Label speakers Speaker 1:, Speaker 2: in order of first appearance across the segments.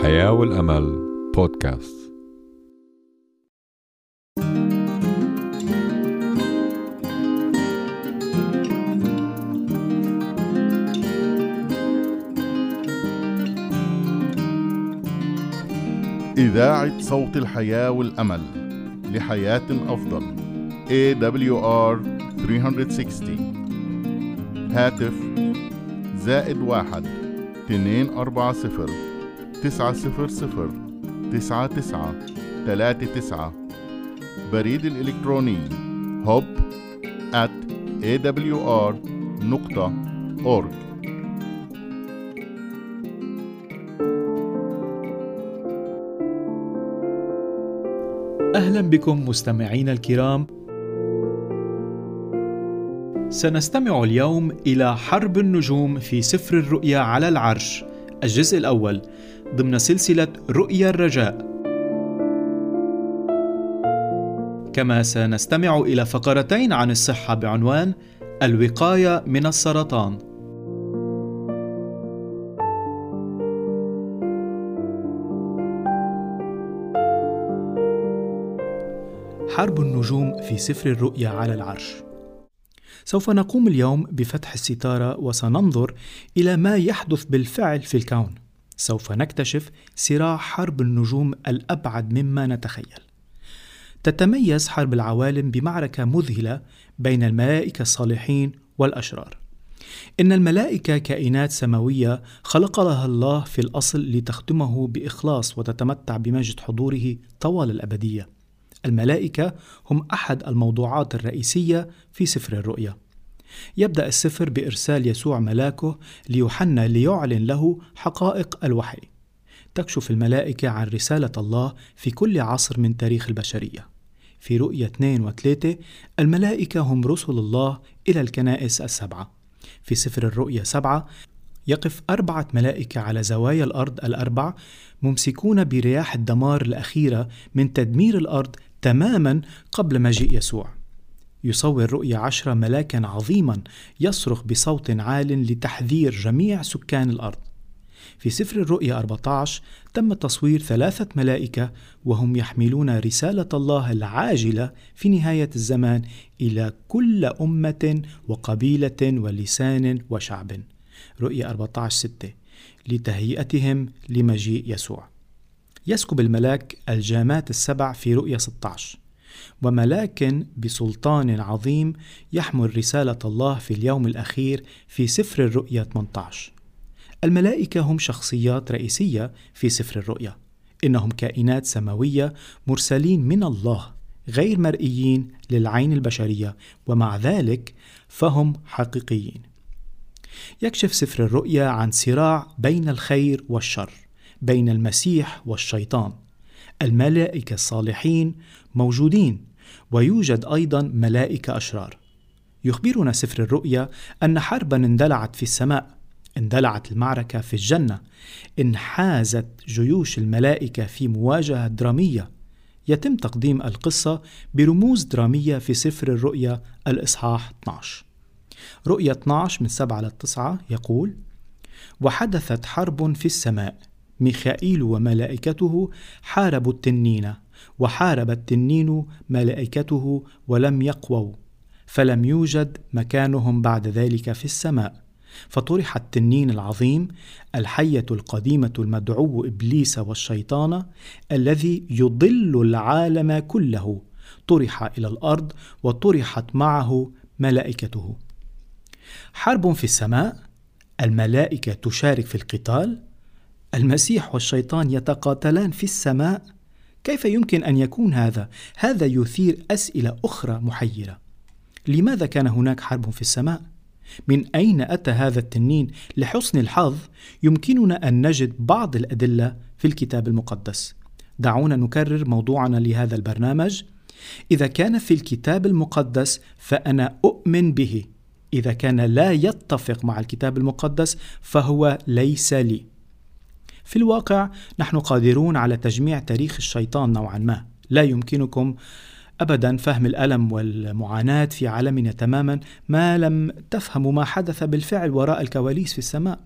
Speaker 1: الحياة والأمل بودكاست.
Speaker 2: إذاعة صوت الحياة والأمل لحياة أفضل. AWR 360 هاتف زائد واحد اتنين أربعة صفر. تسعة صفر صفر تسعة تسعة تلاتة تسعة. بريد الإلكتروني hub at awr نقطة org.
Speaker 3: أهلا بكم مستمعينا الكرام. سنستمع اليوم إلى حرب النجوم في سفر الرؤيا على العرش. الجزء الأول ضمن سلسلة رؤيا الرجاء. كما سنستمع إلى فقرتين عن الصحة بعنوان الوقاية من السرطان. حرب النجوم في سفر الرؤيا على العرش. سوف نقوم اليوم بفتح الستارة وسننظر إلى ما يحدث بالفعل في الكون. سوف نكتشف صراع حرب النجوم الأبعد مما نتخيل. تتميز حرب العوالم بمعركة مذهلة بين الملائكة الصالحين والأشرار. إن الملائكة كائنات سماوية خلق لها الله في الأصل لتخدمه بإخلاص وتتمتع بمجد حضوره طوال الأبدية. الملائكة هم أحد الموضوعات الرئيسية في سفر الرؤيا. يبدأ السفر بإرسال يسوع ملاكه ليوحنا ليعلن له حقائق الوحي. تكشف الملائكة عن رسالة الله في كل عصر من تاريخ البشرية. في رؤيا 2 و 3 الملائكة هم رسل الله إلى الكنائس السبعة. في سفر الرؤيا 7 يقف أربعة ملائكة على زوايا الأرض الأربع ممسكون برياح الدمار الأخيرة من تدمير الأرض تماما قبل مجيء يسوع يصور رؤيا عشرة ملاكا عظيما يصرخ بصوت عال لتحذير جميع سكان الأرض. في سفر الرؤيا 14 تم تصوير ثلاثة ملائكة وهم يحملون رسالة الله العاجلة في نهاية الزمان إلى كل أمة وقبيلة ولسان وشعب. رؤيا 14 6 لتهيئتهم لمجيء يسوع. يسكب الملاك الجامات السبع في رؤيا 16 وملاك بسلطان عظيم يحمل رسالة الله في اليوم الأخير في سفر الرؤيا 18 الملائكة هم شخصيات رئيسية في سفر الرؤيا. إنهم كائنات سماوية مرسلين من الله غير مرئيين للعين البشرية ومع ذلك فهم حقيقيين. يكشف سفر الرؤيا عن صراع بين الخير والشر بين المسيح والشيطان. الملائكة الصالحين موجودين ويوجد أيضا ملائكة أشرار. يخبرنا سفر الرؤيا أن حربا اندلعت في السماء اندلعت المعركة في الجنة انحازت جيوش الملائكة في مواجهة درامية. يتم تقديم القصة برموز درامية في سفر الرؤيا الإصحاح 12 رؤيا 12 من 7 ل 9 يقول وحدثت حرب في السماء. ميخائيل وملائكته حاربوا التنين وحارب التنين ملائكته ولم يقووا فلم يوجد مكانهم بعد ذلك في السماء. فطرح التنين العظيم الحية القديمة المدعو إبليس والشيطان الذي يضل العالم كله. طرح إلى الأرض وطرحت معه ملائكته. حرب في السماء الملائكة تشارك في القتال المسيح والشيطان يتقاتلان في السماء كيف يمكن أن يكون هذا؟ هذا يثير أسئلة أخرى محيرة. لماذا كان هناك حرب في السماء؟ من أين أتى هذا التنين؟ لحسن الحظ يمكننا أن نجد بعض الأدلة في الكتاب المقدس. دعونا نكرر موضوعنا لهذا البرنامج. إذا كان في الكتاب المقدس فأنا أؤمن به. إذا كان لا يتفق مع الكتاب المقدس فهو ليس لي. في الواقع نحن قادرون على تجميع تاريخ الشيطان نوعا ما. لا يمكنكم ابدا فهم الألم والمعاناة في عالمنا تماما ما لم تفهموا ما حدث بالفعل وراء الكواليس في السماء.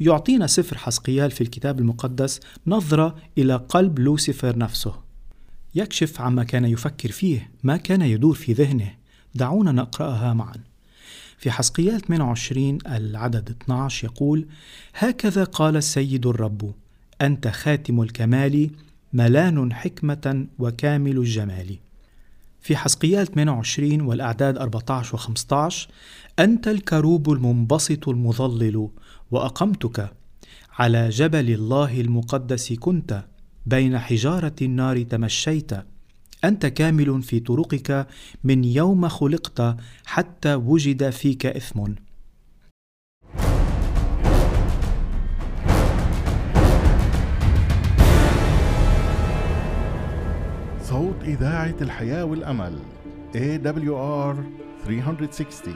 Speaker 3: يعطينا سفر حسقيال في الكتاب المقدس نظرة إلى قلب لوسيفر نفسه. يكشف عما كان يفكر فيه ما كان يدور في ذهنه. دعونا نقرأها معا. في حسقيال 28 العدد 12 يقول هكذا قال السيد الرب أنت خاتم الكمال ملان حكمة وكامل الجمال. في حسقيال 28 والأعداد 14 و 15 أنت الكروب المنبسط المظلل وأقمتك على جبل الله المقدس كنت بين حجارة النار تمشيت أنت كامل في طرقك من يوم خلقت حتى وجد فيك إثم.
Speaker 2: صوت إذاعة الحياة والأمل AWR 360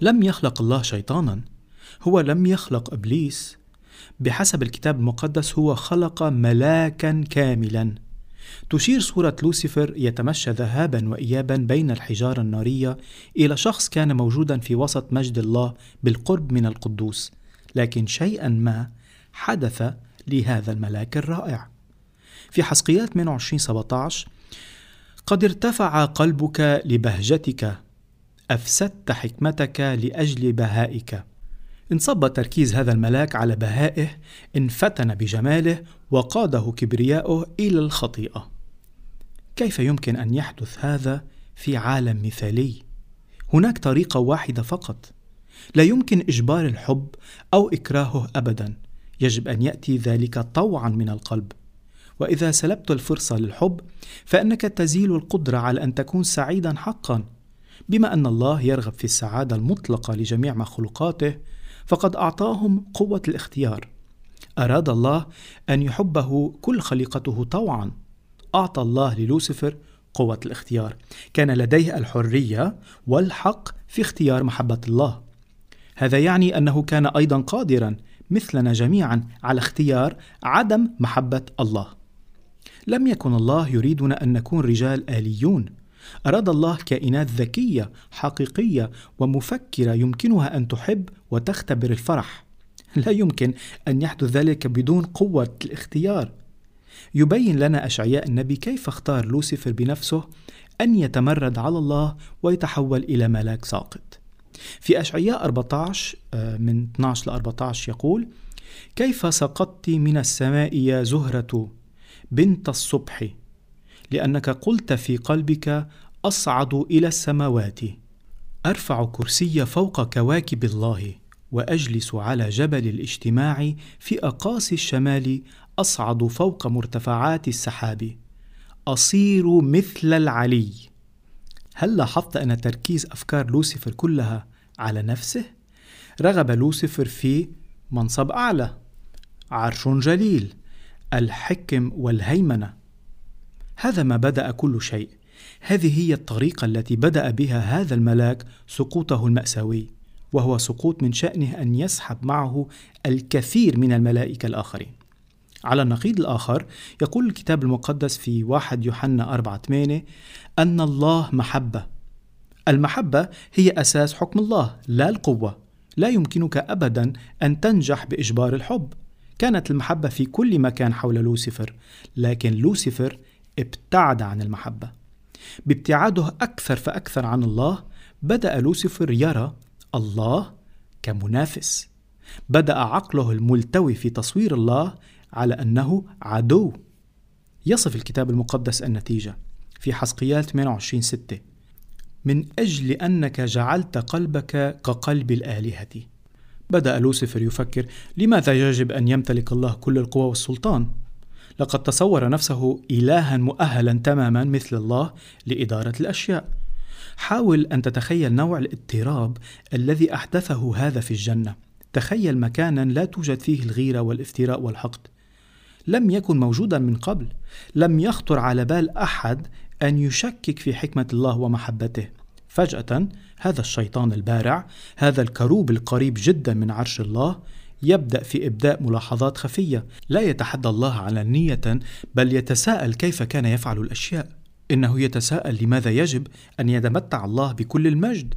Speaker 3: لم يخلق الله شيطانا هو لم يخلق إبليس. بحسب الكتاب المقدس هو خلق ملاكا كاملا. تشير صورة لوسيفر يتمشى ذهابا وإيابا بين الحجارة النارية إلى شخص كان موجودا في وسط مجد الله بالقرب من القدوس لكن شيئا ما حدث لهذا الملاك الرائع. في حسقيات 28 17 قد ارتفع قلبك لبهجتك أفسدت حكمتك لأجل بهائك. انصب تركيز هذا الملاك على بهائه انفتن بجماله وقاده كبرياؤه إلى الخطيئة. كيف يمكن أن يحدث هذا في عالم مثالي؟ هناك طريقة واحدة فقط. لا يمكن إجبار الحب أو إكراهه أبدا. يجب أن يأتي ذلك طوعا من القلب. وإذا سلبت الفرصة للحب فإنك تزيل القدرة على أن تكون سعيدا حقا. بما أن الله يرغب في السعادة المطلقة لجميع مخلوقاته فقد أعطاهم قوة الاختيار. أراد الله أن يحبه كل خليقته طوعا. أعطى الله للوسفر قوة الاختيار. كان لديه الحرية والحق في اختيار محبة الله. هذا يعني أنه كان أيضا قادرا مثلنا جميعا على اختيار عدم محبة الله. لم يكن الله يريدنا أن نكون رجال آليون. أراد الله كائنات ذكية حقيقية ومفكرة يمكنها أن تحب وتختبر الفرح. لا يمكن أن يحدث ذلك بدون قوة الاختيار. يبين لنا أشعياء النبي كيف اختار لوسيفر بنفسه أن يتمرد على الله ويتحول إلى ملاك ساقط. في أشعياء 14 آه، من 12 ل 14 يقول كيف سقطت من السماء يا زهرة بنت الصبح؟ لأنك قلت في قلبك أصعد إلى السماوات. أرفع كرسي فوق كواكب الله وأجلس على جبل الاجتماع في أقاصي الشمال أصعد فوق مرتفعات السحاب. أصير مثل العلي. هل لاحظت أن تركيز أفكار لوسيفر كلها على نفسه؟ رغب لوسيفر في منصب أعلى. عرش جليل. الحكم والهيمنة. هذا ما بدأ كل شيء. هذه هي الطريقة التي بدأ بها هذا الملاك سقوطه المأساوي وهو سقوط من شأنه أن يسحب معه الكثير من الملائكة الآخرين. على النقيض الآخر يقول الكتاب المقدس في 1 يوحنا 4 8 أن الله محبة. المحبة هي أساس حكم الله لا القوة. لا يمكنك أبدا أن تنجح بإجبار الحب. كانت المحبة في كل مكان حول لوسيفر لكن لوسيفر ابتعد عن المحبة. بابتعاده أكثر فأكثر عن الله بدأ لوسيفر يرى الله كمنافس. بدأ عقله الملتوي في تصوير الله على أنه عدو. يصف الكتاب المقدس النتيجة في حسقيال 28 6 من أجل أنك جعلت قلبك كقلب الآلهة. بدأ لوسيفر يفكر لماذا يجب أن يمتلك الله كل القوى والسلطان؟ لقد تصور نفسه إلها مؤهلا تماما مثل الله لإدارة الأشياء. حاول أن تتخيل نوع الاضطراب الذي أحدثه هذا في الجنة. تخيل مكانا لا توجد فيه الغيرة والافتراء والحقد. لم يكن موجودا من قبل. لم يخطر على بال أحد أن يشكك في حكمة الله ومحبته. فجأة هذا الشيطان البارع هذا الكروب القريب جدا من عرش الله يبدأ في إبداء ملاحظات خفية لا يتحدى الله علانية بل يتساءل كيف كان يفعل الأشياء. إنه يتساءل لماذا يجب أن يتمتع الله بكل المجد؟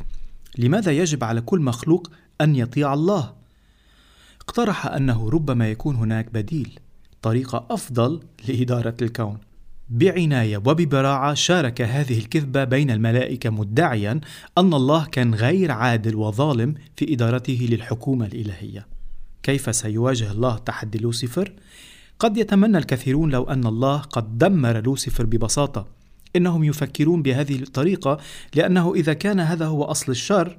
Speaker 3: لماذا يجب على كل مخلوق أن يطيع الله؟ اقترح أنه ربما يكون هناك بديل طريقة أفضل لإدارة الكون. بعناية وببراعة شارك هذه الكذبة بين الملائكة مدعيا أن الله كان غير عادل وظالم في إدارته للحكومة الإلهية. كيف سيواجه الله تحدي لوسيفر؟ قد يتمنى الكثيرون لو أن الله قد دمر لوسيفر ببساطة إنهم يفكرون بهذه الطريقة لأنه إذا كان هذا هو أصل الشر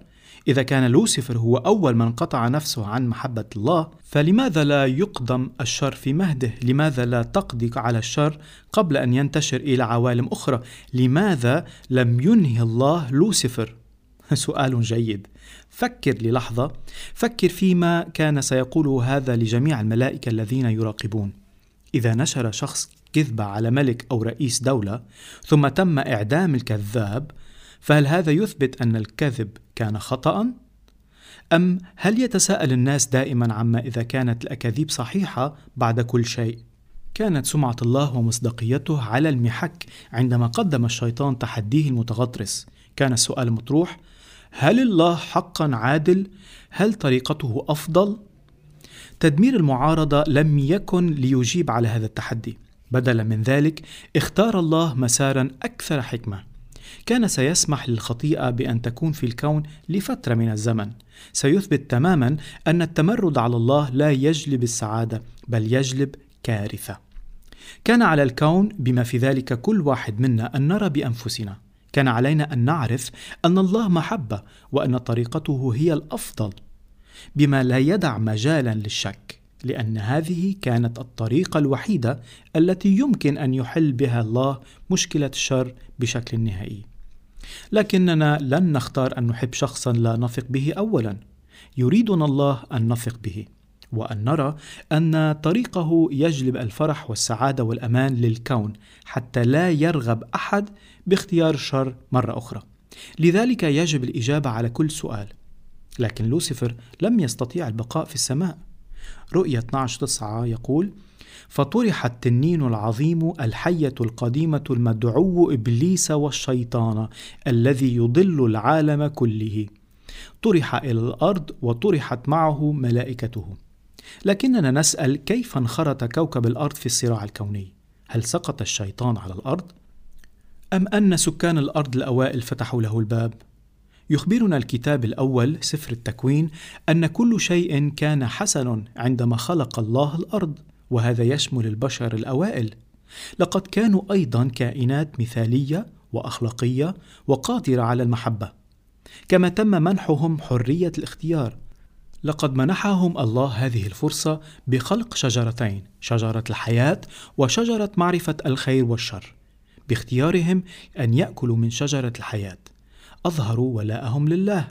Speaker 3: إذا كان لوسيفر هو أول من قطع نفسه عن محبة الله فلماذا لا يقدم الشر في مهده؟ لماذا لا تقضي على الشر قبل أن ينتشر إلى عوالم أخرى؟ لماذا لم ينهي الله لوسيفر؟ سؤال جيد فكر للحظة فكر فيما كان سيقوله هذا لجميع الملائكة الذين يراقبون إذا نشر شخص كذبة على ملك أو رئيس دولة ثم تم إعدام الكذاب فهل هذا يثبت أن الكذب كان خطأ؟ أم هل يتساءل الناس دائما عما إذا كانت الأكاذيب صحيحة بعد كل شيء؟ كانت سمعة الله ومصداقيته على المحك عندما قدم الشيطان تحديه المتغطرس كان السؤال مطروح هل الله حقا عادل؟ هل طريقته أفضل؟ تدمير المعارضة لم يكن ليجيب على هذا التحدي. بدلا من ذلك اختار الله مسارا أكثر حكمة. كان سيسمح للخطيئة بأن تكون في الكون لفترة من الزمن. سيثبت تماما أن التمرد على الله لا يجلب السعادة بل يجلب كارثة. كان على الكون بما في ذلك كل واحد منا أن نرى بأنفسنا. كان علينا أن نعرف أن الله محبة وأن طريقته هي الأفضل بما لا يدع مجالا للشك لأن هذه كانت الطريقة الوحيدة التي يمكن أن يحل بها الله مشكلة الشر بشكل نهائي. لكننا لن نختار أن نحب شخصا لا نثق به أولا. يريدنا الله أن نثق به وأن نرى أن طريقه يجلب الفرح والسعادة والأمان للكون حتى لا يرغب أحد باختيار الشر مرة أخرى. لذلك يجب الإجابة على كل سؤال. لكن لوسيفر لم يستطيع البقاء في السماء رؤية 12 تسعة يقول فطرح التنين العظيم الحية القديمة المدعو إبليس والشيطان الذي يضل العالم كله طرح إلى الأرض وطرحت معه ملائكته لكننا نسأل كيف انخرط كوكب الأرض في الصراع الكوني هل سقط الشيطان على الأرض؟ أم أن سكان الأرض الأوائل فتحوا له الباب؟ يخبرنا الكتاب الأول سفر التكوين أن كل شيء كان حسن عندما خلق الله الأرض وهذا يشمل البشر الأوائل لقد كانوا أيضا كائنات مثالية وأخلاقية وقادرة على المحبة كما تم منحهم حرية الاختيار لقد منحهم الله هذه الفرصة بخلق شجرتين شجرة الحياة وشجرة معرفة الخير والشر باختيارهم أن يأكلوا من شجرة الحياة. أظهروا ولاءهم لله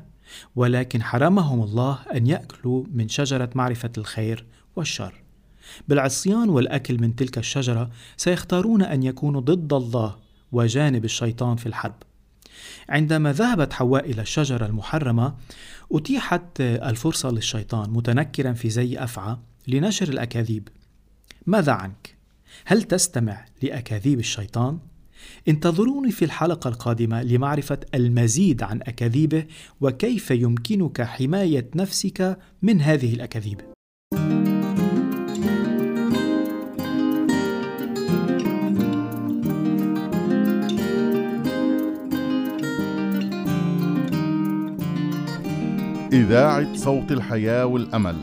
Speaker 3: ولكن حرمهم الله أن يأكلوا من شجرة معرفة الخير والشر. بالعصيان والأكل من تلك الشجرة سيختارون أن يكونوا ضد الله وجانب الشيطان في الحرب. عندما ذهبت حواء إلى الشجرة المحرمة أتيحت الفرصة للشيطان متنكرا في زي أفعى لنشر الأكاذيب ماذا عنك؟ هل تستمع لأكاذيب الشيطان؟ انتظروني في الحلقة القادمة لمعرفة المزيد عن أكاذيبه وكيف يمكنك حماية نفسك من هذه الأكاذيب.
Speaker 2: إذاعة صوت الحياة والأمل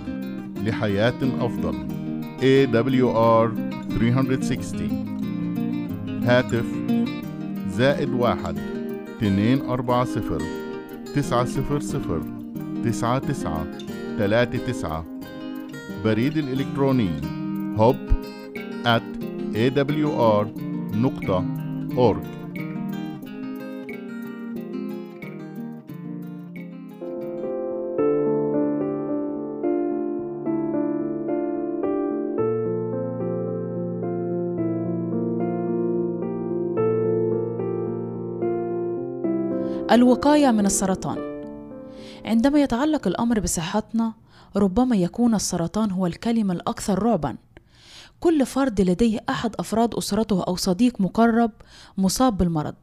Speaker 2: لحياة أفضل. AWR 360 هاتف زائد واحد اتنين أربعة صفر تسعة صفر صفر تسعة تسعة تلاتة تسعة. بريد الإلكتروني هوب at awr
Speaker 4: الوقاية من السرطان. عندما يتعلق الأمر بصحتنا ربما يكون السرطان هو الكلمة الأكثر رعبا. كل فرد لديه أحد أفراد أسرته أو صديق مقرب مصاب بالمرض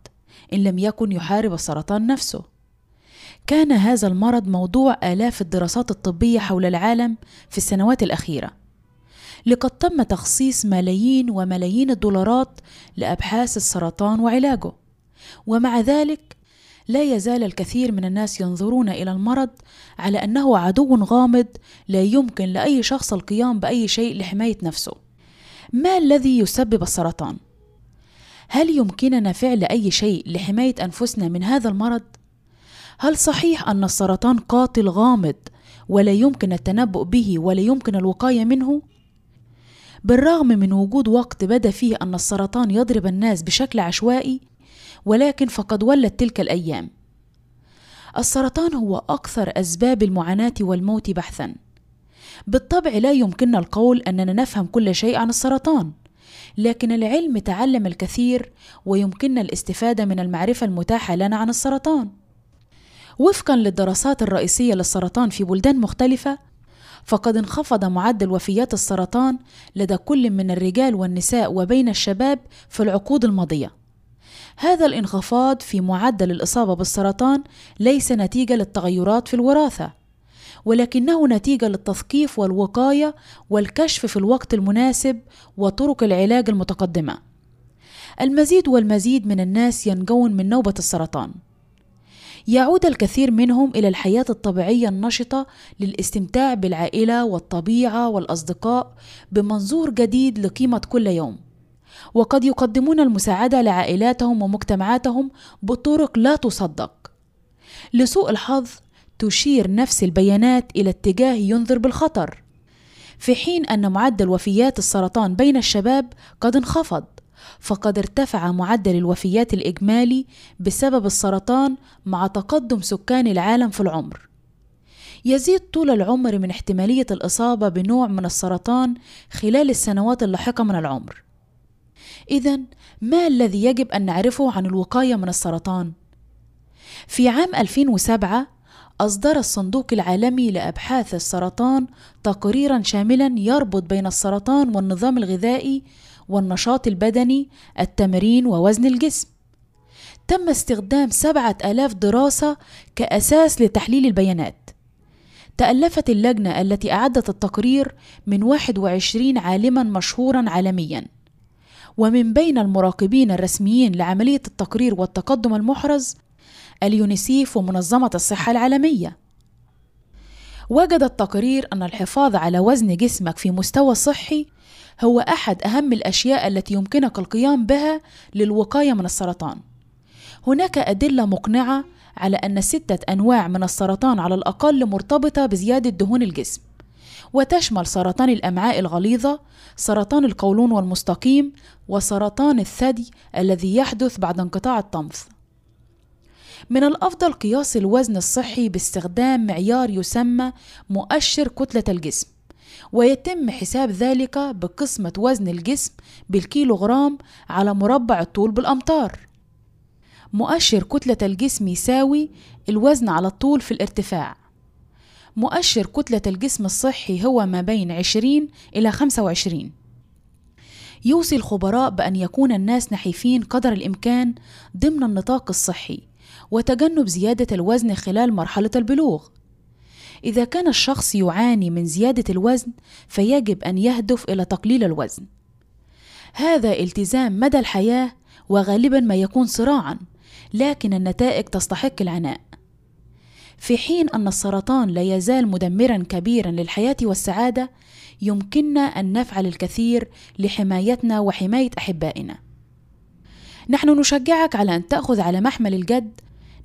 Speaker 4: إن لم يكن يحارب السرطان نفسه. كان هذا المرض موضوع آلاف الدراسات الطبية حول العالم في السنوات الأخيرة. لقد تم تخصيص ملايين وملايين الدولارات لأبحاث السرطان وعلاجه. ومع ذلك لا يزال الكثير من الناس ينظرون إلى المرض على أنه عدو غامض لا يمكن لأي شخص القيام بأي شيء لحماية نفسه ما الذي يسبب السرطان؟ هل يمكننا فعل أي شيء لحماية أنفسنا من هذا المرض؟ هل صحيح أن السرطان قاتل غامض ولا يمكن التنبؤ به ولا يمكن الوقاية منه؟ بالرغم من وجود وقت بدا فيه أن السرطان يضرب الناس بشكل عشوائي ولكن فقد ولت تلك الأيام. السرطان هو أكثر أسباب المعاناة والموت بحثا. بالطبع لا يمكننا القول أننا نفهم كل شيء عن السرطان لكن العلم تعلم الكثير ويمكننا الاستفادة من المعرفة المتاحة لنا عن السرطان. وفقا للدراسات الرئيسية للسرطان في بلدان مختلفة فقد انخفض معدل وفيات السرطان لدى كل من الرجال والنساء وبين الشباب في العقود الماضية. هذا الانخفاض في معدل الإصابة بالسرطان ليس نتيجة للتغيرات في الوراثة ولكنه نتيجة للتثقيف والوقاية والكشف في الوقت المناسب وطرق العلاج المتقدمة. المزيد والمزيد من الناس ينجون من نوبة السرطان. يعود الكثير منهم إلى الحياة الطبيعية النشطة للاستمتاع بالعائلة والطبيعة والأصدقاء بمنظور جديد لقيمة كل يوم. وقد يقدمون المساعدة لعائلاتهم ومجتمعاتهم بطرق لا تصدق لسوء الحظ تشير نفس البيانات إلى اتجاه ينذر بالخطر في حين أن معدل وفيات السرطان بين الشباب قد انخفض فقد ارتفع معدل الوفيات الإجمالي بسبب السرطان مع تقدم سكان العالم في العمر. يزيد طول العمر من احتمالية الإصابة بنوع من السرطان خلال السنوات اللاحقة من العمر. إذا ما الذي يجب أن نعرفه عن الوقاية من السرطان؟ في عام 2007 أصدر الصندوق العالمي لأبحاث السرطان تقريرا شاملا يربط بين السرطان والنظام الغذائي والنشاط البدني التمرين ووزن الجسم. تم استخدام سبعة آلاف دراسة كأساس لتحليل البيانات. تألفت اللجنة التي أعدت التقرير من 21 عالما مشهورا عالميا. ومن بين المراقبين الرسميين لعملية التقرير والتقدم المحرز اليونيسيف ومنظمة الصحة العالمية وجد التقرير أن الحفاظ على وزن جسمك في مستوى صحي هو أحد أهم الأشياء التي يمكنك القيام بها للوقاية من السرطان. هناك أدلة مقنعة على أن ستة أنواع من السرطان على الأقل مرتبطة بزيادة دهون الجسم، وتشمل سرطان الأمعاء الغليظة، سرطان القولون والمستقيم، وسرطان الثدي الذي يحدث بعد انقطاع الطمث. من الأفضل قياس الوزن الصحي باستخدام معيار يسمى مؤشر كتلة الجسم ويتم حساب ذلك بقسمة وزن الجسم بالكيلوغرام على مربع الطول بالأمتار مؤشر كتلة الجسم يساوي الوزن على الطول في الارتفاع مؤشر كتلة الجسم الصحي هو ما بين 20 إلى 25 يوصي الخبراء بأن يكون الناس نحيفين قدر الإمكان ضمن النطاق الصحي وتجنب زيادة الوزن خلال مرحلة البلوغ إذا كان الشخص يعاني من زيادة الوزن فيجب أن يهدف إلى تقليل الوزن. هذا التزام مدى الحياة وغالبا ما يكون صراعا، لكن النتائج تستحق العناء. في حين أن السرطان لا يزال مدمرا كبيرا للحياة والسعادة، يمكننا أن نفعل الكثير لحمايتنا وحماية أحبائنا. نحن نشجعك على أن تأخذ على محمل الجد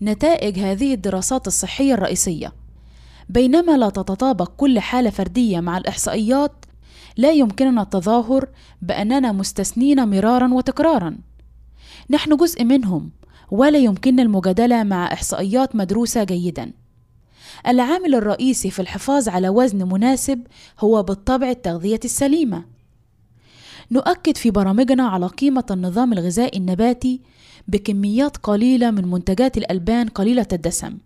Speaker 4: نتائج هذه الدراسات الصحية الرئيسية. بينما لا تتطابق كل حالة فردية مع الإحصائيات لا يمكننا التظاهر بأننا مستثنين مرارا وتكرارا. نحن جزء منهم ولا يمكننا المجادلة مع إحصائيات مدروسة جيدا. العامل الرئيسي في الحفاظ على وزن مناسب هو بالطبع التغذية السليمة. نؤكد في برامجنا على قيمة النظام الغذائي النباتي بكميات قليلة من منتجات الألبان قليلة الدسم.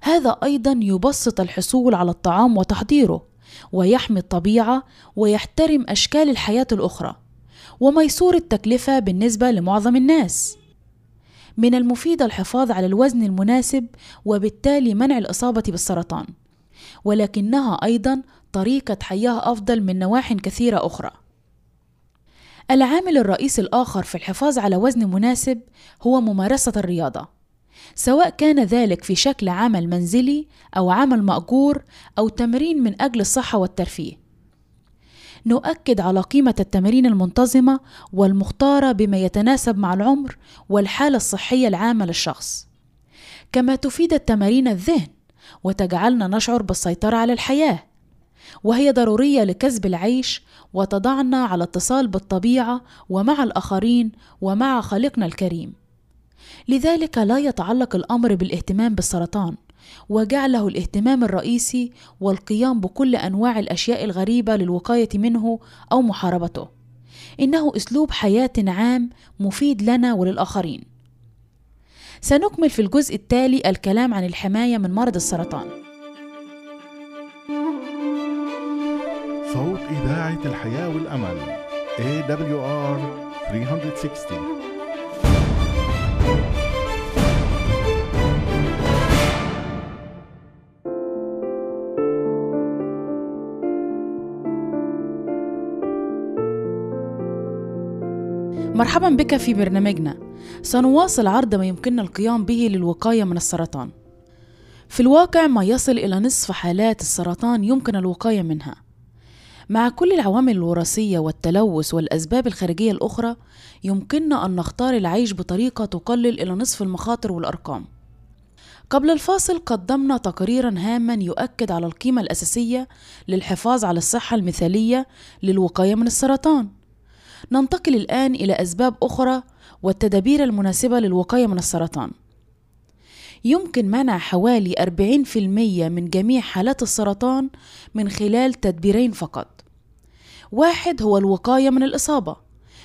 Speaker 4: هذا أيضا يبسط الحصول على الطعام وتحضيره ويحمي الطبيعة ويحترم أشكال الحياة الأخرى وميسور التكلفة بالنسبة لمعظم الناس. من المفيد الحفاظ على الوزن المناسب وبالتالي منع الإصابة بالسرطان. ولكنها أيضا طريقة حياة أفضل من نواح كثيرة أخرى. العامل الرئيسي الآخر في الحفاظ على وزن مناسب هو ممارسة الرياضة سواء كان ذلك في شكل عمل منزلي أو عمل مأجور أو تمرين من أجل الصحة والترفيه. نؤكد على قيمة التمارين المنتظمة والمختارة بما يتناسب مع العمر والحالة الصحية العامة للشخص. كما تفيد التمارين الذهن وتجعلنا نشعر بالسيطرة على الحياة وهي ضرورية لكسب العيش وتضعنا على اتصال بالطبيعة ومع الآخرين ومع خالقنا الكريم. لذلك لا يتعلق الأمر بالإهتمام بالسرطان. وجعله الاهتمام الرئيسي والقيام بكل أنواع الأشياء الغريبة للوقاية منه أو محاربته. إنه أسلوب حياة عام مفيد لنا وللآخرين. سنكمل في الجزء التالي الكلام عن الحماية من مرض السرطان.
Speaker 2: صوت إذاعة الحياة والأمل AWR 360
Speaker 4: مرحبا بك في برنامجنا. سنواصل عرض ما يمكننا القيام به للوقاية من السرطان. في الواقع ما يصل إلى نصف حالات السرطان يمكن الوقاية منها. مع كل العوامل الوراثية والتلوث والأسباب الخارجية الأخرى يمكننا أن نختار العيش بطريقة تقلل إلى نصف المخاطر والأرقام. قبل الفاصل قدمنا تقريرا هاما يؤكد على القيمة الأساسية للحفاظ على الصحة المثالية للوقاية من السرطان. ننتقل الآن إلى أسباب أخرى والتدابير المناسبة للوقاية من السرطان. يمكن منع حوالي 40% من جميع حالات السرطان من خلال تدبيرين فقط. واحد هو الوقاية من الإصابة،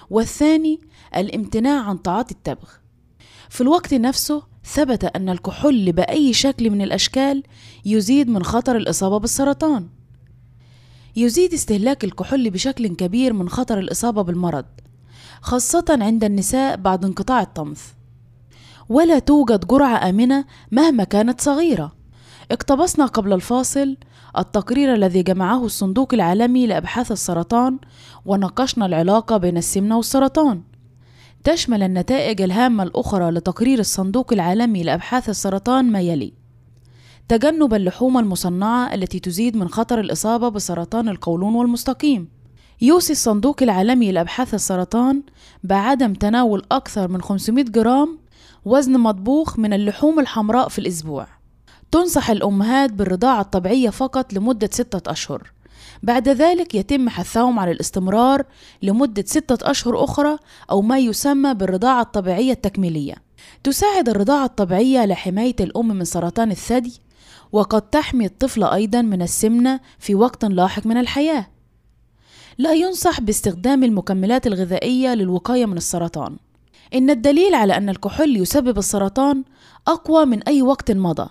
Speaker 4: والثاني الامتناع عن تعاطي التبغ. في الوقت نفسه ثبت أن الكحول بأي شكل من الأشكال يزيد من خطر الإصابة بالسرطان. يزيد استهلاك الكحول بشكل كبير من خطر الإصابة بالمرض خاصة عند النساء بعد انقطاع الطمث. ولا توجد جرعة آمنة مهما كانت صغيرة. اقتبسنا قبل الفاصل التقرير الذي جمعه الصندوق العالمي لأبحاث السرطان وناقشنا العلاقة بين السمنة والسرطان. تشمل النتائج الهامة الأخرى لتقرير الصندوق العالمي لأبحاث السرطان ما يلي. تجنب اللحوم المصنعة التي تزيد من خطر الإصابة بسرطان القولون والمستقيم. يوصي الصندوق العالمي لأبحاث السرطان بعدم تناول أكثر من 500 جرام وزن مطبوخ من اللحوم الحمراء في الأسبوع. تنصح الأمهات بالرضاعة الطبيعية فقط لمدة ستة أشهر. بعد ذلك يتم حثهم على الاستمرار لمدة ستة أشهر أخرى أو ما يسمى بالرضاعة الطبيعية التكميلية. تساعد الرضاعة الطبيعية لحماية الأم من سرطان الثدي وقد تحمي الطفل أيضا من السمنة في وقت لاحق من الحياة. لا ينصح باستخدام المكملات الغذائية للوقاية من السرطان. إن الدليل على أن الكحول يسبب السرطان أقوى من أي وقت مضى.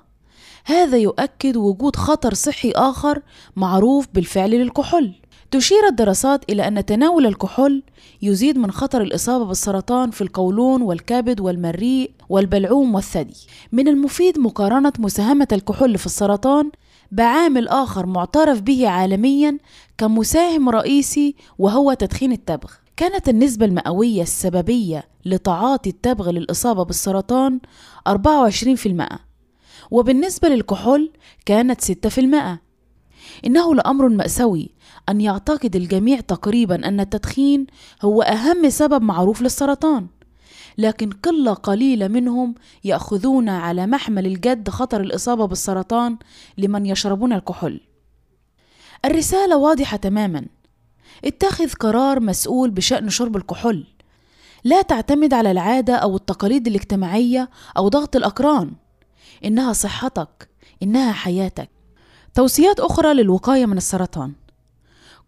Speaker 4: هذا يؤكد وجود خطر صحي آخر معروف بالفعل للكحول. تشير الدراسات إلى أن تناول الكحول يزيد من خطر الإصابة بالسرطان في القولون والكبد والمريء والبلعوم والثدي. من المفيد مقارنة مساهمة الكحول في السرطان بعامل آخر معترف به عالميا كمساهم رئيسي وهو تدخين التبغ. كانت النسبة المئوية السببية لتعاطي التبغ للإصابة بالسرطان 24% وبالنسبة للكحول كانت 6% إنه لأمر مأساوي أن يعتقد الجميع تقريبا أن التدخين هو أهم سبب معروف للسرطان لكن قلة قليلة منهم يأخذون على محمل الجد خطر الإصابة بالسرطان لمن يشربون الكحول. الرسالة واضحة تماما. اتخذ قرار مسؤول بشأن شرب الكحول. لا تعتمد على العادة أو التقاليد الاجتماعية أو ضغط الأقران. إنها صحتك إنها حياتك. توصيات أخرى للوقاية من السرطان.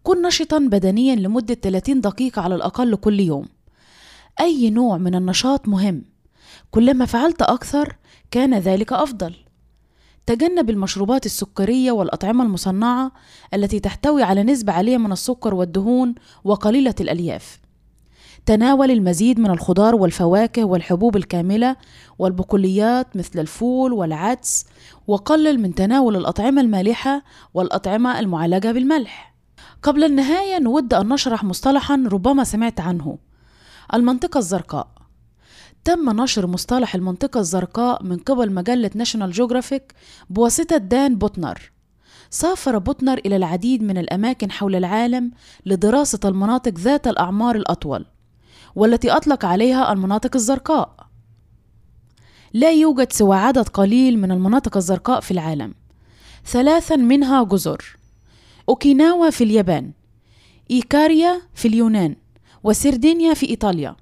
Speaker 4: كن نشطا بدنيا لمدة 30 دقيقة على الأقل كل يوم. أي نوع من النشاط مهم. كلما فعلت أكثر كان ذلك أفضل. تجنب المشروبات السكرية والأطعمة المصنعة التي تحتوي على نسبة عالية من السكر والدهون وقليلة الألياف. تناول المزيد من الخضار والفواكه والحبوب الكاملة والبقوليات مثل الفول والعدس وقلل من تناول الأطعمة المالحة والأطعمة المعالجة بالملح. قبل النهاية نود أن نشرح مصطلحا ربما سمعت عنه. المنطقة الزرقاء. تم نشر مصطلح المنطقة الزرقاء من قبل مجلة ناشونال جوغرافيك بواسطة دان بوتنر. سافر بوتنر إلى العديد من الأماكن حول العالم لدراسة المناطق ذات الأعمار الأطول والتي أطلق عليها المناطق الزرقاء. لا يوجد سوى عدد قليل من المناطق الزرقاء في العالم. ثلاثا منها جزر. أوكيناوا في اليابان إيكاريا في اليونان وسردينيا في إيطاليا.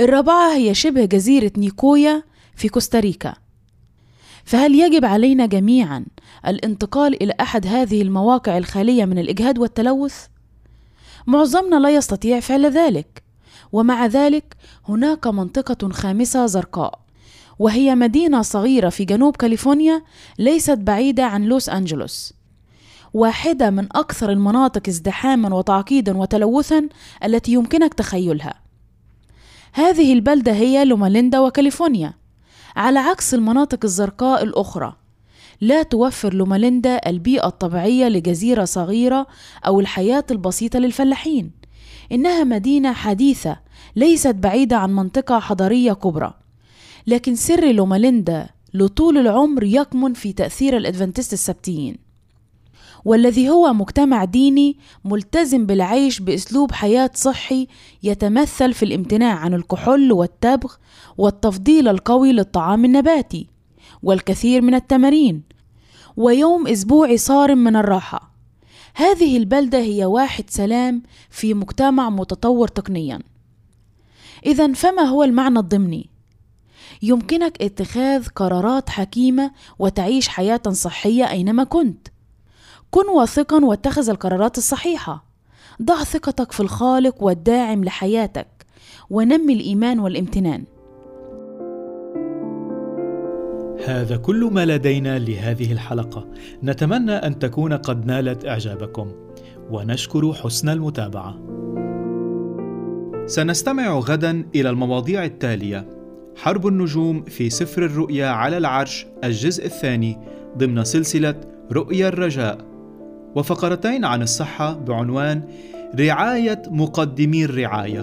Speaker 4: الرابعة هي شبه جزيرة نيكويا في كوستاريكا. فهل يجب علينا جميعا الانتقال إلى أحد هذه المواقع الخالية من الإجهاد والتلوث؟ معظمنا لا يستطيع فعل ذلك ومع ذلك هناك منطقة خامسة زرقاء وهي مدينة صغيرة في جنوب كاليفورنيا ليست بعيدة عن لوس أنجلوس. واحدة من أكثر المناطق ازدحاما وتعقيدا وتلوثا التي يمكنك تخيلها. هذه البلدة هي لوماليندا وكاليفورنيا. على عكس المناطق الزرقاء الأخرى لا توفر لوماليندا البيئة الطبيعية لجزيرة صغيرة أو الحياة البسيطة للفلاحين. إنها مدينة حديثة ليست بعيدة عن منطقة حضارية كبرى. لكن سر لوماليندا لطول العمر يكمن في تأثير الأدفنتست السبتيين. والذي هو مجتمع ديني ملتزم بالعيش بأسلوب حياة صحي يتمثل في الامتناع عن الكحول والتبغ والتفضيل القوي للطعام النباتي والكثير من التمارين. ويوم اسبوعي صارم من الراحة. هذه البلدة هي واحد سلام في مجتمع متطور تقنيا. اذا فما هو المعنى الضمني؟ يمكنك اتخاذ قرارات حكيمة وتعيش حياة صحية أينما كنت. كن واثقا واتخذ القرارات الصحيحة. ضع ثقتك في الخالق والداعم لحياتك ونمي الإيمان والامتنان.
Speaker 3: هذا كل ما لدينا لهذه الحلقة. نتمنى أن تكون قد نالت إعجابكم. ونشكر حسن المتابعة. سنستمع غدا إلى المواضيع التالية. حرب النجوم في سفر الرؤيا على العرش الجزء الثاني ضمن سلسلة رؤيا الرجاء. وفقرتين عن الصحة بعنوان رعاية مقدمي الرعاية.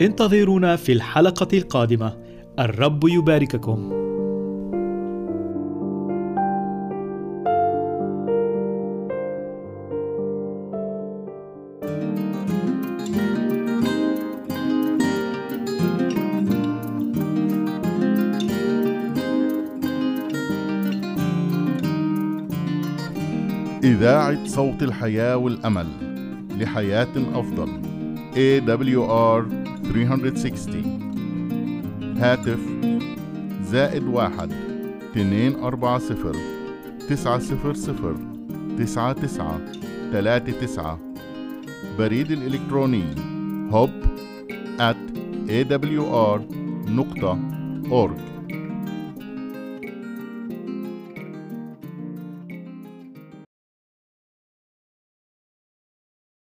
Speaker 3: انتظرونا في الحلقة القادمة. الرب يبارككم.
Speaker 2: إذاعة صوت الحياة والأمل لحياة أفضل AWR 360 هاتف زائد واحد اثنين أربعة صفر تسعة صفر صفر تسعة تسعة ثلاثة تسعة. بريد الإلكتروني hub at awr نقطة org.